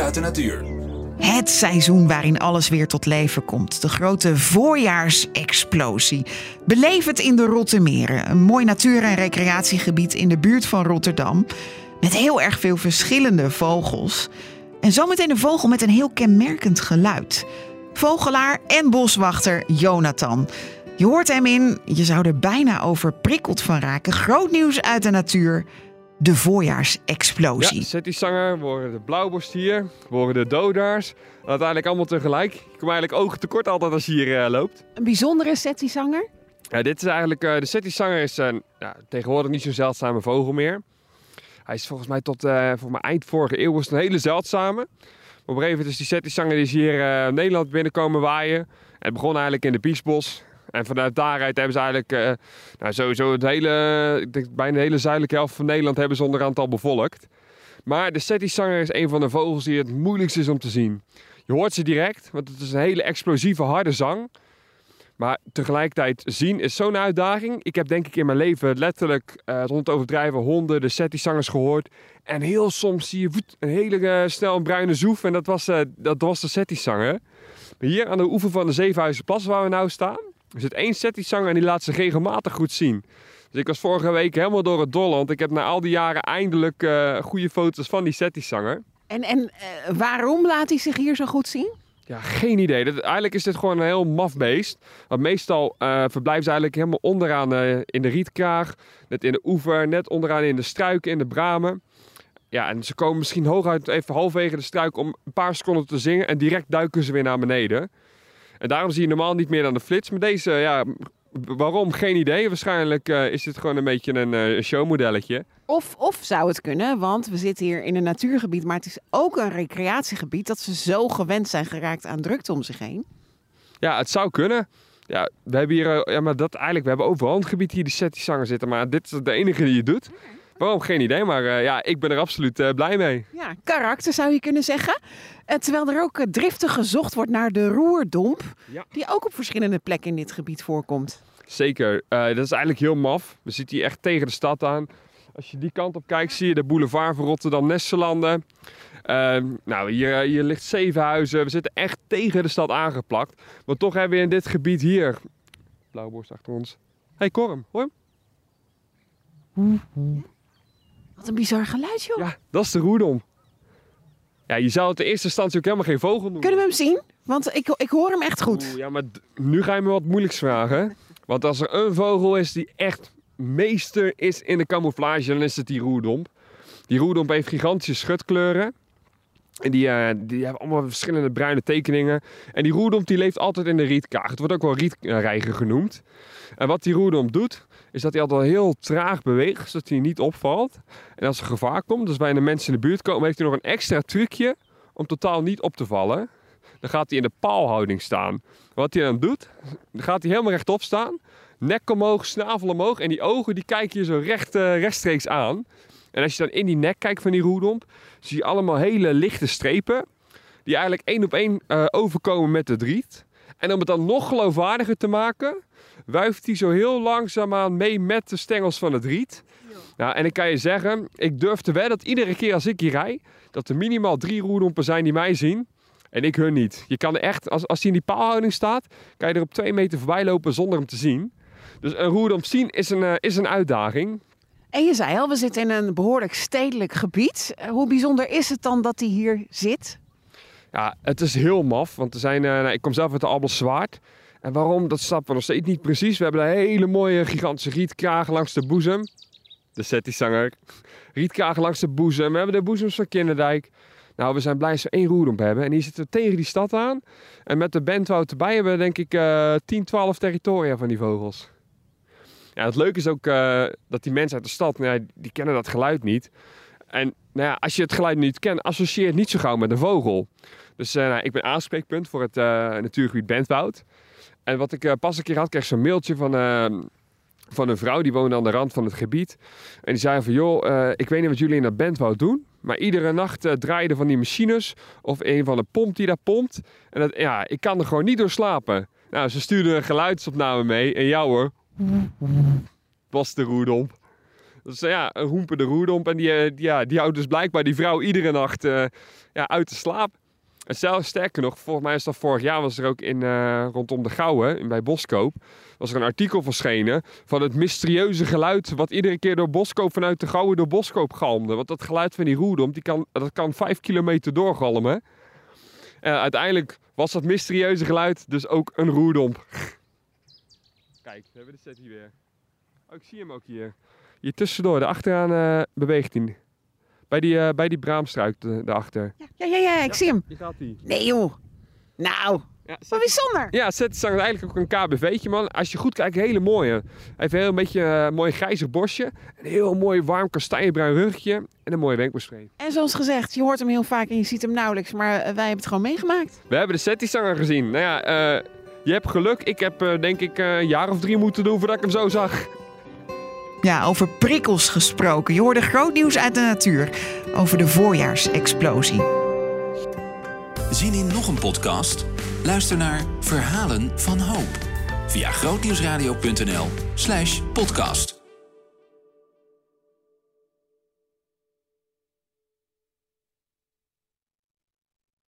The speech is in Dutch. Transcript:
uit de natuur. Het seizoen waarin alles weer tot leven komt. De grote voorjaarsexplosie. Beleef in de Rottemeren. Een mooi natuur- en recreatiegebied in de buurt van Rotterdam. Met heel erg veel verschillende vogels. En zometeen een vogel met een heel kenmerkend geluid. Vogelaar en boswachter Jonathan. Je hoort hem in, je zou er bijna overprikkeld van raken. Groot nieuws uit de natuur. De voorjaarsexplosie. Ja, Setty-zanger, we horen de blauwborstier, we horen de dodaars. En uiteindelijk allemaal tegelijk. Je komt eigenlijk ogen tekort altijd als je hier eh, loopt. Een bijzondere Setty-zanger? Ja, dit is eigenlijk, eh, de Setty-zanger is eh, ja, tegenwoordig niet zo'n zeldzame vogel meer. Hij is volgens mij tot uh, voor mij eind vorige eeuw was een hele zeldzame. Maar op een gegeven moment is die Setty-zanger die is hier Nederland binnenkomen waaien. En het begon eigenlijk in de Biesbos. En vanuit daaruit hebben ze eigenlijk uh, nou, sowieso het hele, ik denk bijna de hele zuidelijke helft van Nederland hebben ze al bevolkt. Maar de Setty-zanger is een van de vogels die het moeilijkst is om te zien. Je hoort ze direct, want het is een hele explosieve, harde zang. Maar tegelijkertijd zien is zo'n uitdaging. Ik heb denk ik in mijn leven letterlijk, uh, rond overdrijven, honderden Setty-zangers gehoord. En heel soms zie je een hele uh, snel bruine zoef. En dat was, uh, dat was de Setty-zanger. Hier aan de oever van de Zevenhuizenplas waar we nou staan, er zit één Setty-zanger en die laat zich regelmatig goed zien. Dus ik was vorige week helemaal door het Dolland. Ik heb na al die jaren eindelijk uh, goede foto's van die Setty-zanger. En, en uh, waarom laat hij zich hier zo goed zien? Ja, geen idee. Dat, eigenlijk is dit gewoon een heel maf beest. Want meestal uh, verblijft ze eigenlijk helemaal onderaan in de rietkraag. Net in de oever, net onderaan in de struiken, in de bramen. Ja, en ze komen misschien hooguit even halverwege de struik om een paar seconden te zingen. En direct duiken ze weer naar beneden. En daarom zie je normaal niet meer dan de flits. Maar deze, ja, waarom? Geen idee. Waarschijnlijk uh, is dit gewoon een beetje een uh, showmodelletje. Of, of zou het kunnen, want we zitten hier in een natuurgebied, maar het is ook een recreatiegebied dat ze zo gewend zijn geraakt aan drukte om zich heen. Ja, het zou kunnen. Ja, we hebben hier, uh, ja, maar dat eigenlijk, we hebben overal een gebied hier die setty-zanger zitten, maar dit is de enige die het doet. Waarom? Geen idee, maar uh, ja, ik ben er absoluut uh, blij mee. Ja, karakter zou je kunnen zeggen. Uh, terwijl er ook driftig gezocht wordt naar de roerdomp, ja. die ook op verschillende plekken in dit gebied voorkomt. Zeker, dat is eigenlijk heel maf. We zitten hier echt tegen de stad aan. Als je die kant op kijkt, zie je de boulevard van Rotterdam-Nesselanden. nou, hier, hier ligt Zevenhuizen. We zitten echt tegen de stad aangeplakt. Maar toch hebben we in dit gebied hier... Blauwborst achter ons. hey, Korm, hoor Wat een bizar geluid, joh. Ja, dat is de roerdom. Ja, je zou het in eerste instantie ook helemaal geen vogel noemen. Kunnen we hem zien? Want ik, ik hoor hem echt goed. Oeh, ja, maar nu ga je me wat moeilijks vragen. Want als er een vogel is die echt meester is in de camouflage, dan is het die roerdomp. Die roerdomp heeft gigantische schutkleuren. En die, uh, die hebben allemaal verschillende bruine tekeningen. En die roerdomp die leeft altijd in de rietkaag. Het wordt ook wel rietreiger genoemd. En wat die roerdomp doet, is dat hij altijd heel traag beweegt, zodat hij niet opvalt. En als er gevaar komt, dus bij de mensen in de buurt komen, heeft hij nog een extra trucje om totaal niet op te vallen. Dan gaat hij in de paalhouding staan. Wat hij dan doet, dan gaat hij helemaal rechtop staan. Nek omhoog, snavel omhoog. En die ogen die kijken je zo recht, uh, rechtstreeks aan. En als je dan in die nek kijkt van die roerdomp, zie je allemaal hele lichte strepen. Die eigenlijk één op één uh, overkomen met het riet. En om het dan nog geloofwaardiger te maken, wuift hij zo heel langzaamaan mee met de stengels van het riet. Nou, en ik kan je zeggen, ik durf te wedden dat iedere keer als ik hier rij, dat er minimaal drie roerdompen zijn die mij zien. En ik hun niet. Je kan er echt, als, als hij in die paalhouding staat, kan je er op twee meter voorbij lopen zonder hem te zien. Dus een roerdomp zien is een, uh, is een uitdaging. En je zei al, we zitten in een behoorlijk stedelijk gebied. Hoe bijzonder is het dan dat hij hier zit? Ja, het is heel maf, want er zijn, uh, nou, ik kom zelf uit de Albelswaard. En waarom, dat snappen we nog steeds niet precies. We hebben een hele mooie gigantische rietkraag langs de boezem. De Setty-zanger. Rietkraag langs de boezem. We hebben de boezems van Kinderdijk. Nou, we zijn blij dat we één roerdomp hebben. En die zitten tegen die stad aan. En met de bandwoud erbij hebben we denk ik uh, 10, 12 territoria van die vogels. Ja, het leuke is ook uh, dat die mensen uit de stad, nou, die kennen dat geluid niet. En nou ja, als je het geluid niet kent, associeer het niet zo gauw met een vogel. Dus uh, nou, ik ben aanspreekpunt voor het uh, natuurgebied Bentwoud. En wat ik uh, pas een keer had, kreeg zo'n mailtje van, van een vrouw die woonde aan de rand van het gebied. En die zei van, joh, ik weet niet wat jullie in dat Bentwoud doen. Maar iedere nacht draaien van die machines of een van de pomp die daar pompt. En dat, ja, ik kan er gewoon niet door slapen. Nou, ze stuurde een geluidsopname mee. En jou hoor, was de roerdomp. Dus eh, ja, een hoempende roerdomp. En die, eh, die, ja, die houdt dus blijkbaar die vrouw iedere nacht eh, ja, uit de slaap. En zelfs sterker nog, volgens mij is dat vorig jaar was er ook in, rondom de Gouwen, bij Boskoop, was er een artikel verschenen van het mysterieuze geluid wat iedere keer door Boskoop vanuit de Gouwen door Boskoop galmde. Want dat geluid van die roerdomp, die kan, dat kan vijf kilometer doorgalmen. En uiteindelijk was dat mysterieuze geluid dus ook een roerdomp. Kijk, we hebben de set hier weer. Oh, ik zie hem ook hier. Hier tussendoor, daarachteraan eh beweegt hij. Bij die, eh, bij die braamstruik daarachter. Ja, ja, ja, ik zie hem. Hier gaat hij. Nee joh. Nou, Ja, wat bijzonder. Ja, Zettisang is eigenlijk ook een KBV'tje, man. Als je goed kijkt, een hele mooie. Hij heeft een heel beetje eh, mooi grijzig bosje. Een heel mooi warm kastanjebruin rugje. En een mooie wenkbrauwstreep. En zoals gezegd, je hoort hem heel vaak en je ziet hem nauwelijks. Maar wij hebben het gewoon meegemaakt. We hebben de Zettisanger gezien. Nou ja, je hebt geluk. Ik heb denk ik een jaar of drie moeten doen voordat ik hem zo zag. Ja, over prikkels gesproken. Je hoorde groot nieuws uit de natuur over de voorjaarsexplosie. Zin in nog een podcast? Luister naar Verhalen van Hoop via grootnieuwsradio.nl slash podcast.